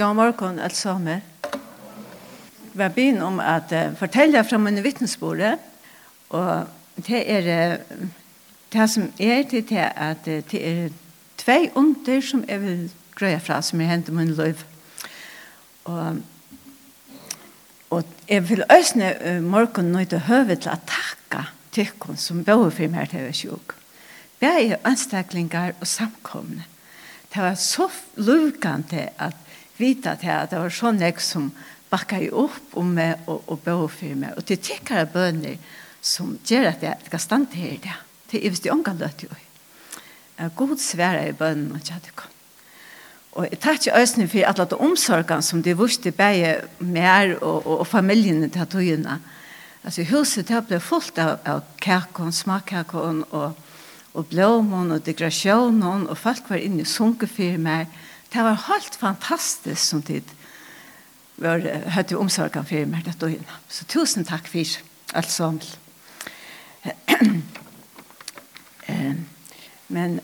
God morgen, alle sammen. Vi har begynt om at uh, fortelle fra mine vittnesbordet, og det er uh, det som er til det at uh, det er tve under som jeg vil grøye fra, som er jeg henter min liv. Og, og jeg vil øsne uh, morgen nå til høve til å takke tykken som bor for meg til å sjuk. Vi er anstaklinger og samkomne. Det var så lukende at vita til at det var sånn jeg som bakka i opp om meg og, og bøy for meg. Og til tikkere bønner som gjør at jeg skal stande her i det. Til jeg de unga løte jo. God svære i bønnen og kjødde kom. Og jeg tar ikke øsne for alle de omsorgene som de vurste bare mer og, og, og familiene til togene. Altså huset det ble fullt av, av kakon, smakkakon og, og blåmån og degrasjonen og folk var inne i sunkefirmer. Og Det var helt fantastiskt som tid var hade omsorgen for meg det då. Så tusen tack för allt som. Men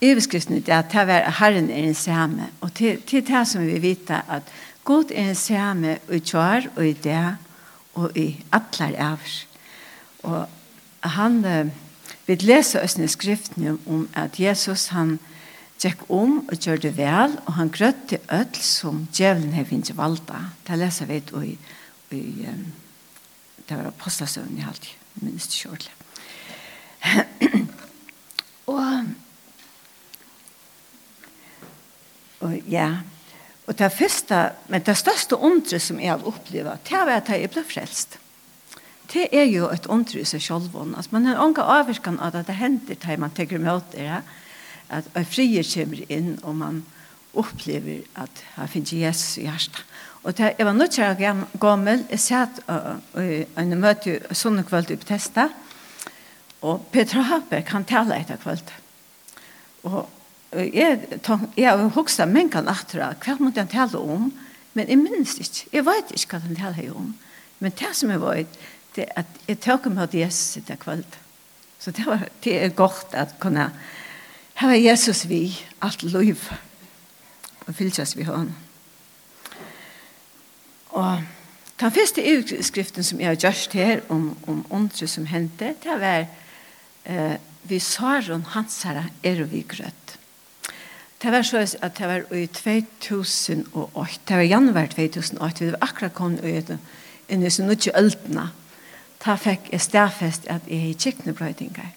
överskriften det att här var Herren är en samme och till till det som vi vet att Gud är en samme i kvar och i det och i alla ärvs. Och han vi läser oss i skriften om att Jesus han gikk om og gjør det vel, og han grøtt til ødel som djevelen har finnes valda. Det leser vi ut i, i um, det var apostelsøvn i halvt, minst kjørlig. og, og ja, og det første, men det største ondre som jeg har opplevd, det var at jeg ble frelst. Det er jo et ondre i seg selv. Altså, man har ånga avvirkan av at det hender til man tenker med det, ja at en frie kommer inn og man opplever at han finner Jesus i hjertet. Og det, jeg var nødt til å gjøre gammel. Jeg satt i en møte sånne kveld i Bethesda. Og Petra Haber kan tale etter kveld. Og jeg, jeg har hokset mengen etter hva måtte han tale om. Men jeg minnes ikke. Jeg vet ikke hva han taler om. Men det som jeg vet, det er at jeg tok med Jesus etter kveld. Så det, var, det er godt at kunne Her er Jesus vi, alt liv, og fylkjast vi har. Og den første utskriften som jeg har gjort her om, om ondre som hendte, det var eh, vi Saron Hansara er vi grøtt. Det var så at det var i 2008, det var januar 2008, vi var akkurat kommet ut inn i sin nødvendig øltene. Da fikk jeg stedfest at jeg er i kjekknebrøytinger.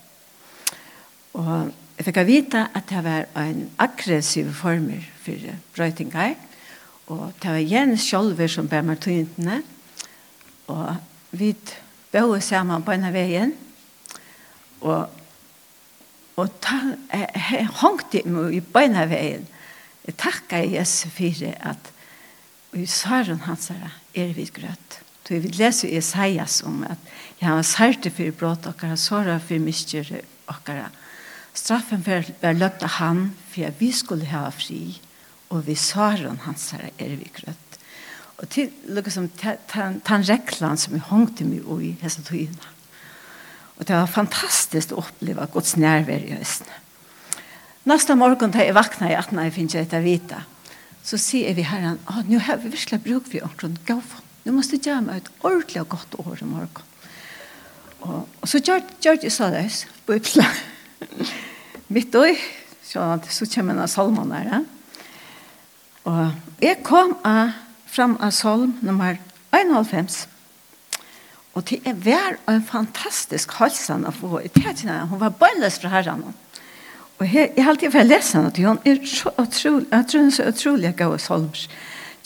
Og Jeg fikk vite at det var en aggressiv former for brøytingar, og det var Jens Kjolver som ber meg tøyntene, og vi bør sammen på en av veien, og, og ta, jeg jeg hongte meg i beina veien. Jeg takker Jesus for at i søren hans er vi grøtt. Så vi leser i Isaias om at jeg har særte for brått og såret for miskjøret og såra Straffen var løpt av han, for at vi skulle ha fri, og vi saren hans her er vi grøtt. Og til lukket som den rekland som vi hongte meg i hese togene. Og det var fantastisk å oppleve Guds nærvær i høsten. Nästa morgon da jeg vakna i at jeg finner etter vita, så sier vi herren, ah, nå har vi virkelig bruk for ordentlig gavfond. Nå måste jeg gjøre meg et ordentlig og godt år i morgon. Og, og så gjør gör jag så det, på ett mitt oi, så, så kommer en av salmene der. Og jeg kom av, fram av salm nummer 91. Og det er vær og en fantastisk halsen å få i tætene. Hun var bøyles fra herren. Og jeg, jeg har alltid vært lesen at hun er så utrolig, jeg tror hun er så utrolig gav salmer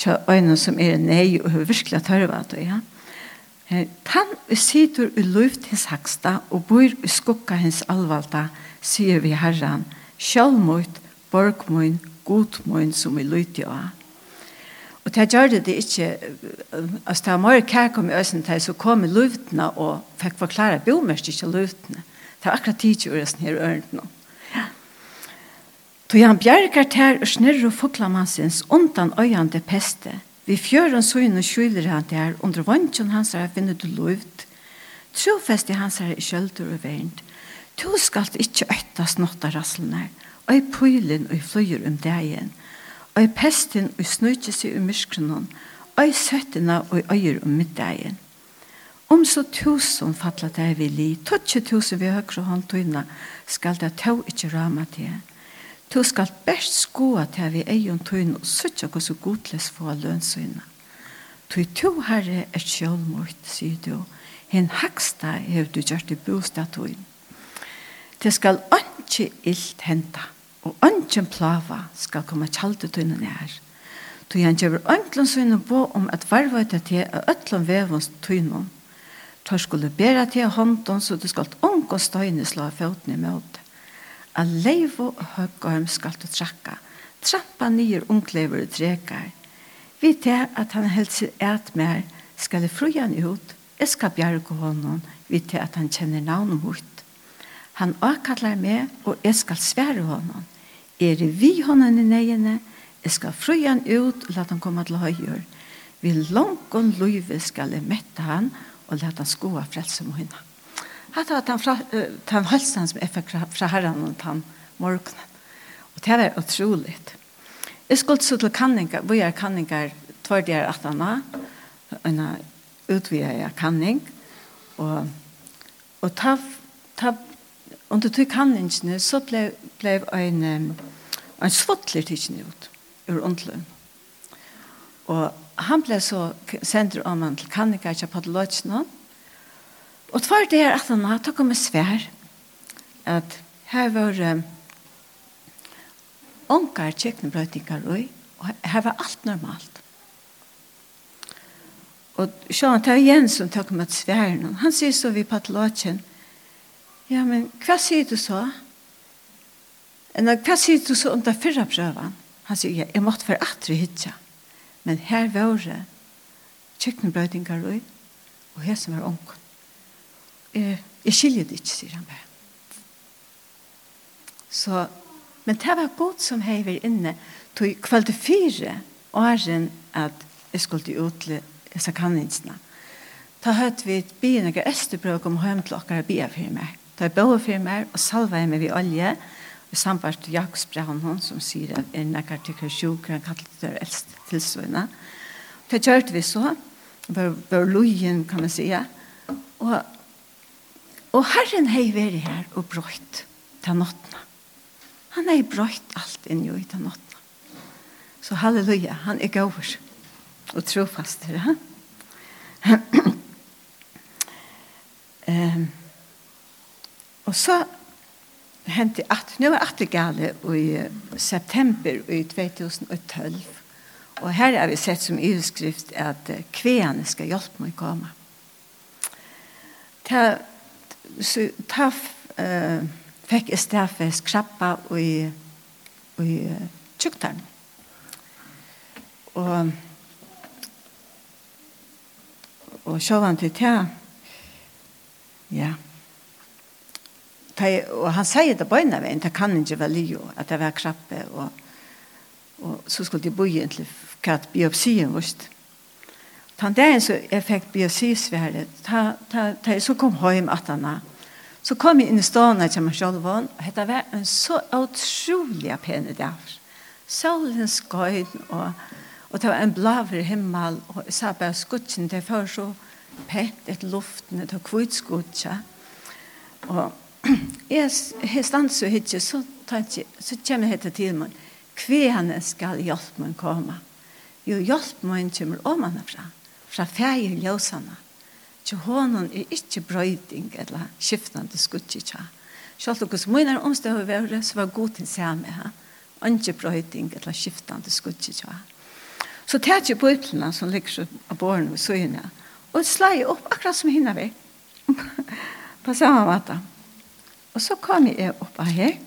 til øynene som er nei og virkelig tørre det, ja. Han sitter i luft hins haksta og bor i skukka hins alvalta, sier vi herran, sjølmut, borgmøyn, godmøyn som vi lytter av. Og det gjør det ikke, altså det var mer kærkom i østen til, så kom luftene og fikk forklare bomest ikke luftene. Det var akkurat tid til å østen her ørende nå. Så han bjerger til og snurr og foklamansins undan øyende peste. Vi fjøren søgn og skjuler han der, under vantjon hans her finnet du luft. Trofest i hans her i kjølter og verent. Tu skalt ikkje øtta snotta rasslene, og i pøylen og i fløyer om dagen, og i pesten og snøytje seg om myskronen, og i søttene og i øyer om middagen. Om så tusen fatla deg vil i, tøtje tusen vi høyre hånd tøyna, skal det tå ikkje rama til. Tu skal best skoa til vi eion tøyna, og søtja hos og godles få lønnsøyna. Tøy to herre er sjølmort, sier du, hen haksta hev du gjørt i bostad tøyna. Det skal ikke ilt henta, og ikke plava skal komme kjalde tøyne nær. Tøy han gjør øntlen sønne på om at varvøyta til å øtlen vevens tøyne. Tøy skulle bæra til hånden, så du skal unngå støyne slå av føttene i møte. A leiv og høggarm skal du trakka, trappa nye unglever og trekar. Vi til at han helst seg et mer, skal jeg fru han ut, jeg skal bjerge hånden, vi til at han kjenner navnet mot. Han avkallar meg, og jeg skal svære honom. Er det vi honom i neiene, jeg skal frøye han ut og lade han komme til høyre. Vi langt og løyve skal jeg mette han, og lade han skoa frelse med henne. Hatt var den, han den halsen som jeg fikk fra herren og den morgenen. Og det var utrolig. Jeg skulle så til kanninger, hvor jeg kanninger tvær der at han var, en utvidet jeg kanning, og, og ta, ta Under tog handlingene så ble, ble en, en svottler tidsen ut ur ondløn. Og han ble så sendt om han til Kannika i Padalotjene. Og tvær det er at han har takket med svær at her var um, onkar tjekknebrøytingar og her var alt normalt. Og Sjøen tar Jens som takket med sværen. Han sier så vi Padalotjene Ja, men hva sier du så? Eller hva sier du så under fyrre prøven? Han sier, ja, jeg måtte være atre hitja. Men her var det kjøkkenbrøydingar og og her som var onken. Jeg, jeg skiljer det ikke, sier han bare. Så, men det var godt som jeg var inne, til tog fire åren at jeg skulle ut til disse kanningsene. Da hørte vi et byen og østerbrøk om hjem til dere bia for meg. Da jeg bøde for meg og salva meg ved olje, i samband til Jakobs Brahmanhånd, som sier at en nekker til hver sjuk, han kallet det eldst tilsvøyne. Det kjørte vi så, var, var lojen, kan man sige, og, og Herren har vært her og brøtt til nåttene. Han har brøtt alt inn i til nåttene. Så halleluja, han er gaver og trofast til det. Um, Og så hente at, nu er at gale i september i 2012. Og her har vi sett som iveskrift at kveene skal hjelpe meg å komme. Ta, så, ta uh, fikk jeg straffe skrappa i, i tjuktaren. Og og sjåvan til ta, ja og han sier det bøyna veien, det kan ikke være lio, at det var krappe, og, og så skulle de bo inn til katt biopsien, vist. Han dagen så jeg fikk biopsisværet, ta, ta, ta, så kom hjem at han Så kom jeg inn i stående til meg selv, og det var en så utrolig pene dag. Solen skøyd, og, og det var en blaver himmel, og jeg sa bare skutsen, det var så pent et luften, det var kvitskutsen. Og jeg har stans og hyggje, så, tanke, så kommer jeg til til meg, Kvene skal hjelp meg komme. Jo, hjelp meg kommer om omanfra, fra fra ferie ljøsene. Så hånden er ikke brøyding eller skiftende skutt skuttetja. Selv om min er omstøy å være, så var god til seg med her. Ikke brøyding eller skiftende skutt skuttetja. Så tar jeg på bøyplene som ligger på båren og søgene, og slår opp akkurat som hinner vi. På samme måte. Og så kom jeg opp av her.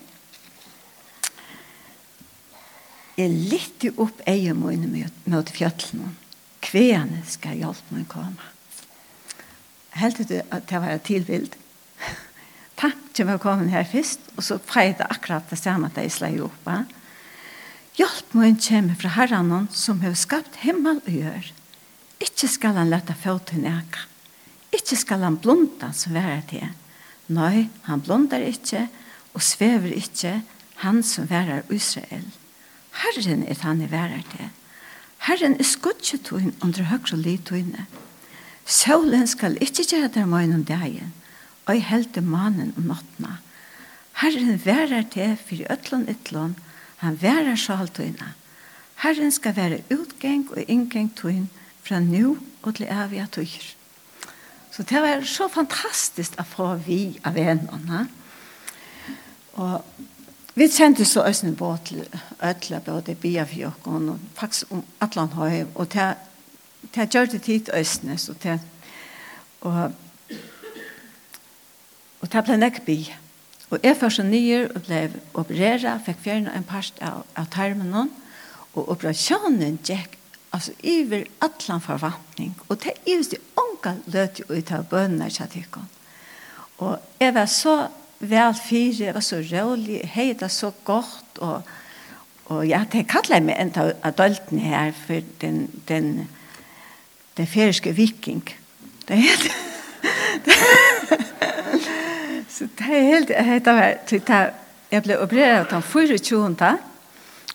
Jeg lytte opp egen mine mot fjøtlen. Kvene skal hjelpe meg komme. Helt til at det var tilvild. Tanken å komme her først, og så feide akkurat det samme at jeg slår opp. Hjelp meg kommer fra herren som har skapt himmel og gjør. Ikke skal han lette fot til nækka. Ikke skal han blunda som være til henne Nei, han blondar ikkje og svever ikkje han som værar Israel. Herren er han i værar til. Herren er skudgetun under høyre litune. Solen skal ikkje gjøre der møyen om dagen, og helte manen om nattna. Herren værar til for øtlån ytlån, han værar sjaltøyna. Herren skal være utgeng og inngeng tuin fra nu og til evige tøyr. Så det var så fantastisk å få vi av vennene. Og vi kände så østene på til Øtla, både biafjokon og faktisk om Atlanthøy, Atlanthöj och det det tid østene, så det och och det blev näck bi. jeg først og nye og ble opereret, fikk fjärna en part av, av tarmen og operasjonen gikk altså iver atlan förvattning og det er just det onka løt ut av bönna chatikon. og jeg var så vel fyra, jeg var så rolig, det så godt og, og ja, det kallar meg en av adulten här för den den den färske viking. Det heter Så det er helt det heter jag blev opererad den 24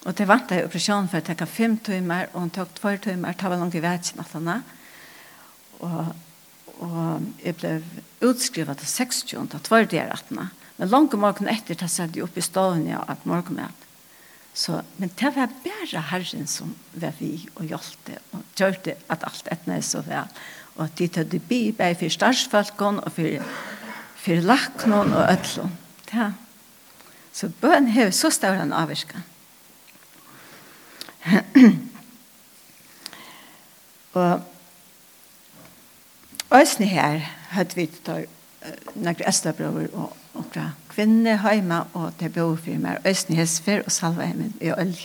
Og det vant jeg operasjonen for å ta fem timer, og hun tok tvær timer, det var langt i vetsen at han Og, og jeg ble utskrivet til 60, til tvær dager at han Men langt om morgenen etter, da satt jeg opp i staden og at morgen med. Så, men det var bare Herren som var vi og hjelpte, og gjørte at alt etne er så vel. Og at de det bi, bare for starsfalkene, og for, for lakene og øtlene. Ja. Så bøn har så større enn avvirkning og Øsne her hadde vi tar nokre æstabrøver og okra kvinner heima og det bor for meg Øsne Hesfer og Salva hjemme i Øl.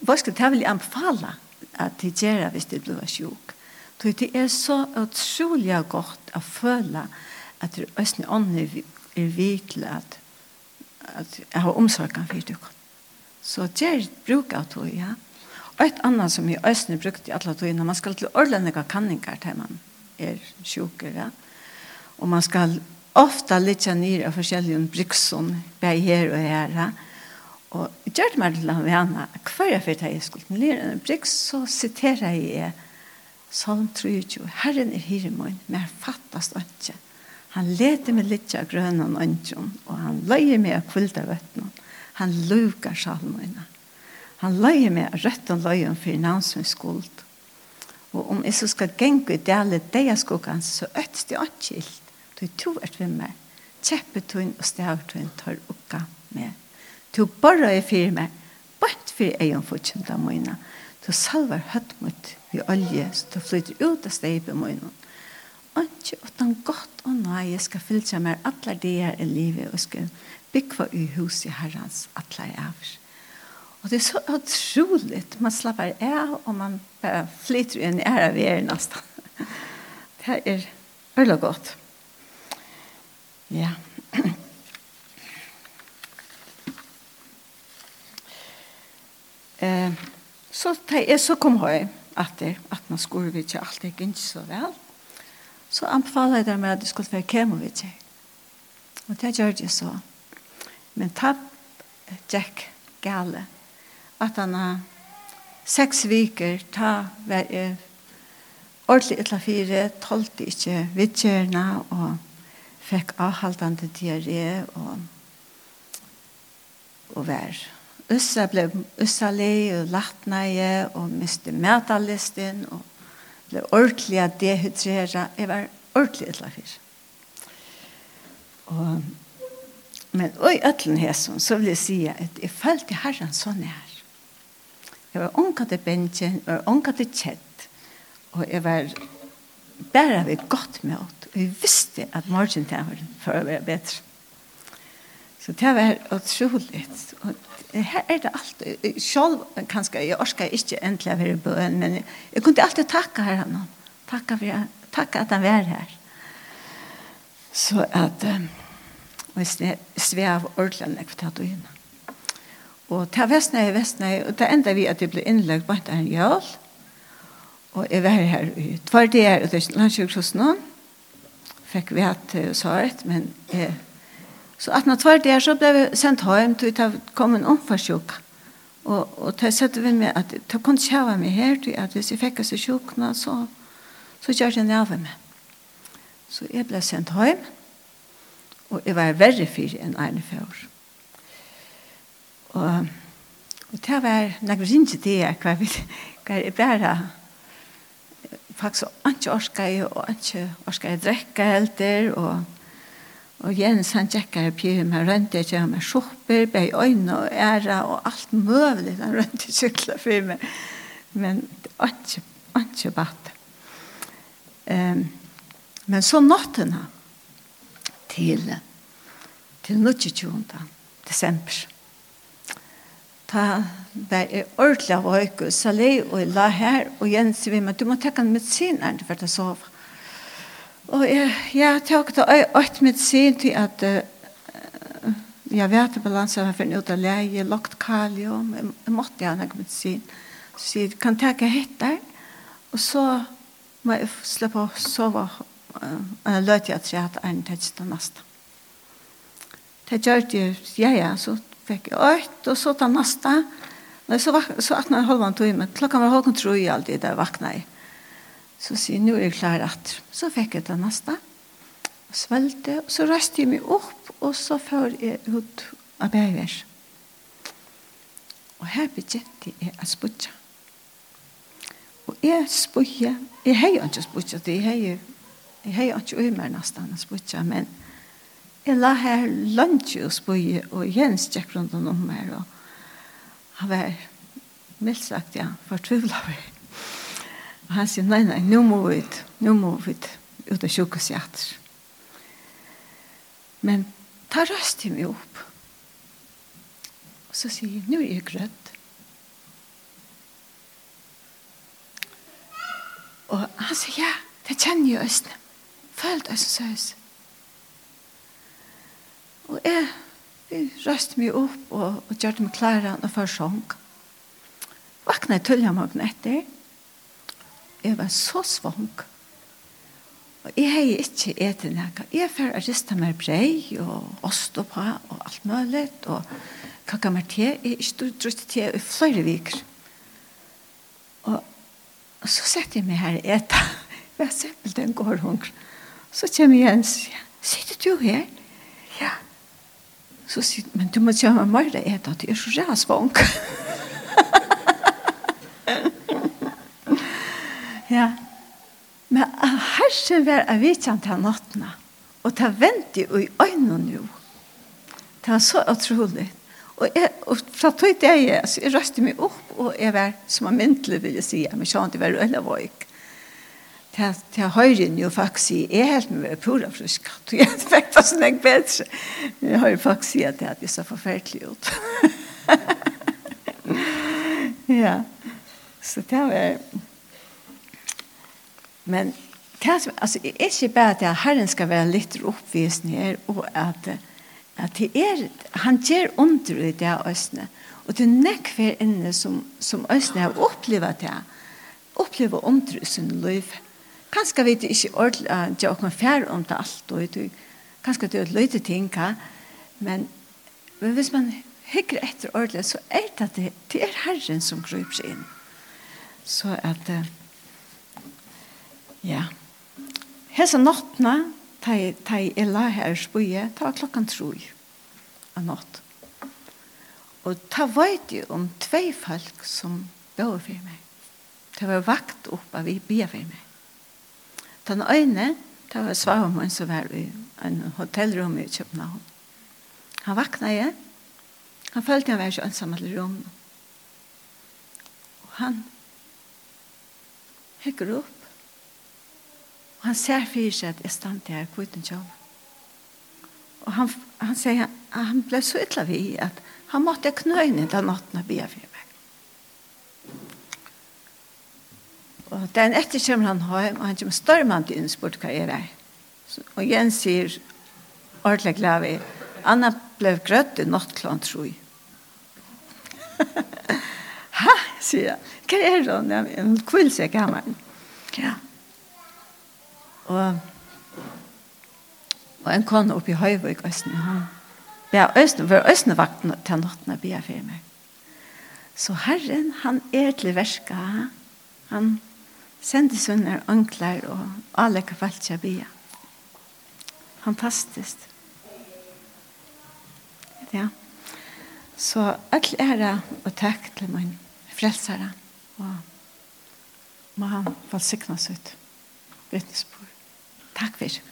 Hva skal det vel anbefale at de gjør hvis de blir sjuk? Så det er så utrolig godt å føle at det Øsne ånden er virkelig at, at jeg har omsorgen for det. Så gjør bruk av det, ja. Mm. Et annet som jag Østene brukte i alle tog man skal til ordentlige kanninger til man är sjukare. Og man ska ofta lite ner av forskjelliga brukson bär här och här. Og jeg gjør det meg til å vene, hver jeg att jeg skulle lära en bruks så siterer jeg Salm 23. Herren er är min, men fattast ikke. Han leder meg litt av grønnen og ønsken, og han løyer meg av kvölda vötnen. Han lukar salmene. Han løye meg rødt og løye om for navn skuld. Og om jeg så skal genge i dele det jeg skogene, så øtt det ikke skilt. Du er to er ved meg. Kjeppetun og stavtun tar ukka med. Du bare er fyr meg. Bant fyrir egen av mine. Du salver høtt mot i olje, så du flytter ut av steipet mine. Og ikke utan godt og nøye skal fylltja mer alle de her i livet og skal bygge i huset herrens herrans allar avs. Og det er så utrolig. Man slapper av og man bara flyter i en ära vi är. Det er veldig godt. Ja. Eh, så det er så kom høy at, det at man skulle vi alt alltid inte så vel, Så anbefaler jeg mig at du skulle Og kemovic. Og det gjør jag så. Men ta Jack, gale at han har seks viker ta var jeg ordentlig etla fire, tolte ikke vidtjørene og fikk avhaldande diaré og og vær. Øssa ble ussalig og lattneie og miste metalisten og ble ordentlig dehydrere. Jeg var ordentlig etla fire. Og Men oi, ötlen hesson, så vil jeg si at jeg følte herren så nær. Jeg var unga til bensjen, jeg var unga til kjett. Og jeg var bare ved godt med åt. Og jeg visste at morgen til var for å være bedre. Så det var utrolig. Og her er det alt. Selv kanskje, jeg orsker ikke endelig å være bøen, men jeg kunne alltid takke her han. Takke, for, takke at han var her. Så at um, og jeg svev ordentlig enn jeg fortalte henne. Og ta vestnei, vestnei, og ta enda vi at det ble innlagt på en jøl. Og jeg var her i tvær der, og det er landsjøk hos noen. Fikk vi hatt uh, svaret, men eh, så at når tvær der så ble vi sendt hjem til å komme en omfarsjøk. Og, og det sette vi med at det kunne kjøve meg her til at hvis jeg fikk oss sjukene, så, så gjør jeg nærve meg. Så jeg ble sendt hjem, og jeg var verre fyr enn Arne fjord. Og, og det var nekker rinje det hva vi hva er bare faktisk ikke orsker jeg, og ikke orsker jeg drekke helt der, og og Jens han tjekkar opp i meg rønte ikke han med sjopper, bei øyne og æra og alt møvlig han rønte sykla for meg men det var ikke ikke batt um, men så natten til til 22. desember ta var jeg ordentlig av høyke, så jeg og la her, og Jens sier men du må takke en medisin her for å sove. Og jeg, jeg tok det øyt et medisin til at uh, jeg vet at balansen har funnet ut av leie, lagt kalium, jeg jeg måtte gjerne ha medisin. Så sier jeg, kan takke hit der, og så må jeg slippe å sove, uh, og jeg løte jeg til at jeg hadde en til neste. Det gjør det, ja, ja, så fikk jeg øyt, og så ta nasta. Nei, så, vak, så vakna jeg halvann tog men Klokka var halvann tro i alltid der vakna jeg. Så sier jeg, nå er jeg klar at. Så fikk jeg ta nasta. Og svelte, og så røste jeg meg opp, og så før jeg ut av bævers. Og her begynte jeg å spudja. Og jeg spudja, jeg har jo ikke spudja, jeg har ikke øymer nesten å spudja, men Jeg la her lunsje og Bøye, og Jens gikk rundt om meg, og han var mildt sagt, ja, fortvivlet meg. Og han sier, nei, nei, nå må vi ut, nå må vi ut, ut av sjukhuset atter. Men ta røst til meg opp. Og så sier jeg, nå er jeg grønt. Og han sier, ja, det kjenner jeg østene. Følg deg som søs. Og jeg, jeg røste meg opp og, og gjør det meg klare og for sång. Vakna jeg tullet meg etter. Jeg var så svang. Og jeg har ikke etter noe. Jeg får riste meg brei og ost og på og alt mulig. Og kakka meg te. Jeg ikke drøste te i flere viker. Og, og så setter jeg meg her og etter. Jeg er den går hungrig. Så kommer Jens og sier, sitter du her? Ja, ja. Så sier men du må kjøre meg mer det er at du er så ræsvank. ja. Men hersen var av vitjan til nattene. Og ta venti i øynene nå. Det var så utrolig. Og, jeg, og fra tog det jeg, så jeg røste meg opp, og jeg var som en myntelig, vil jeg si, men sånn at jeg var øyne vøyk til, til høyren jo faktisk er helt med pura frisk. Jeg vet faktisk ikke bedre. Jeg har jo faktisk sagt at det hadde så forferdelig ut. ja. Så det var... Men det som, altså, er ikke bare at Herren skal være litt oppvisende her, og at, at det er, han gjør under i det østene. Og det er nekk inne som, som østene har opplevet det. Opplevet under i sin liv. Ja Kanskje vet ikke ordentlig at jeg åker fær om det alt, og du, kanskje det er et løyte ting, men, men hvis man hikker etter ordentlig, så er det at det, det er Herren som gruper seg inn. Så at, ja, Hesa nattene, ta i la her spøye, ta klokkan troi av natt. Og ta veit jo om tvei folk som bør for meg. Det var vakt opp av vi bia for meg. Den øyne, det var Svavamon som var i en hotellrum i København. Han vakna igjen. Han følte han var ikke ønsom i rummet. Og han hekker opp. Og han ser fyrir seg at jeg stand her på uten kjøl. Og han, han sier at han ble så ytla vi at han måtte knøyne den natten og be for meg. Og den etter kommer han hjem, og han kommer stormant inn og spurt hva er det. Og Jens sier, ordentlig glad vi, Anna ble grøtt i nattklant, tror jeg. Ha, sier jeg. Hva er det? Ja, hun kvill seg. Ja. Og, og en kone oppe i Høyvøk, Østene, han. Ja, Østene, for Østene vakten til natten og bia for meg. Så Herren, han er til verska, han Sendesunner, onklar og alle kvaltja bia. Fantastiskt. Ja. Så all æra og takk til min frelsere. Og må han velsignas ut. Vittnesbord. Takk for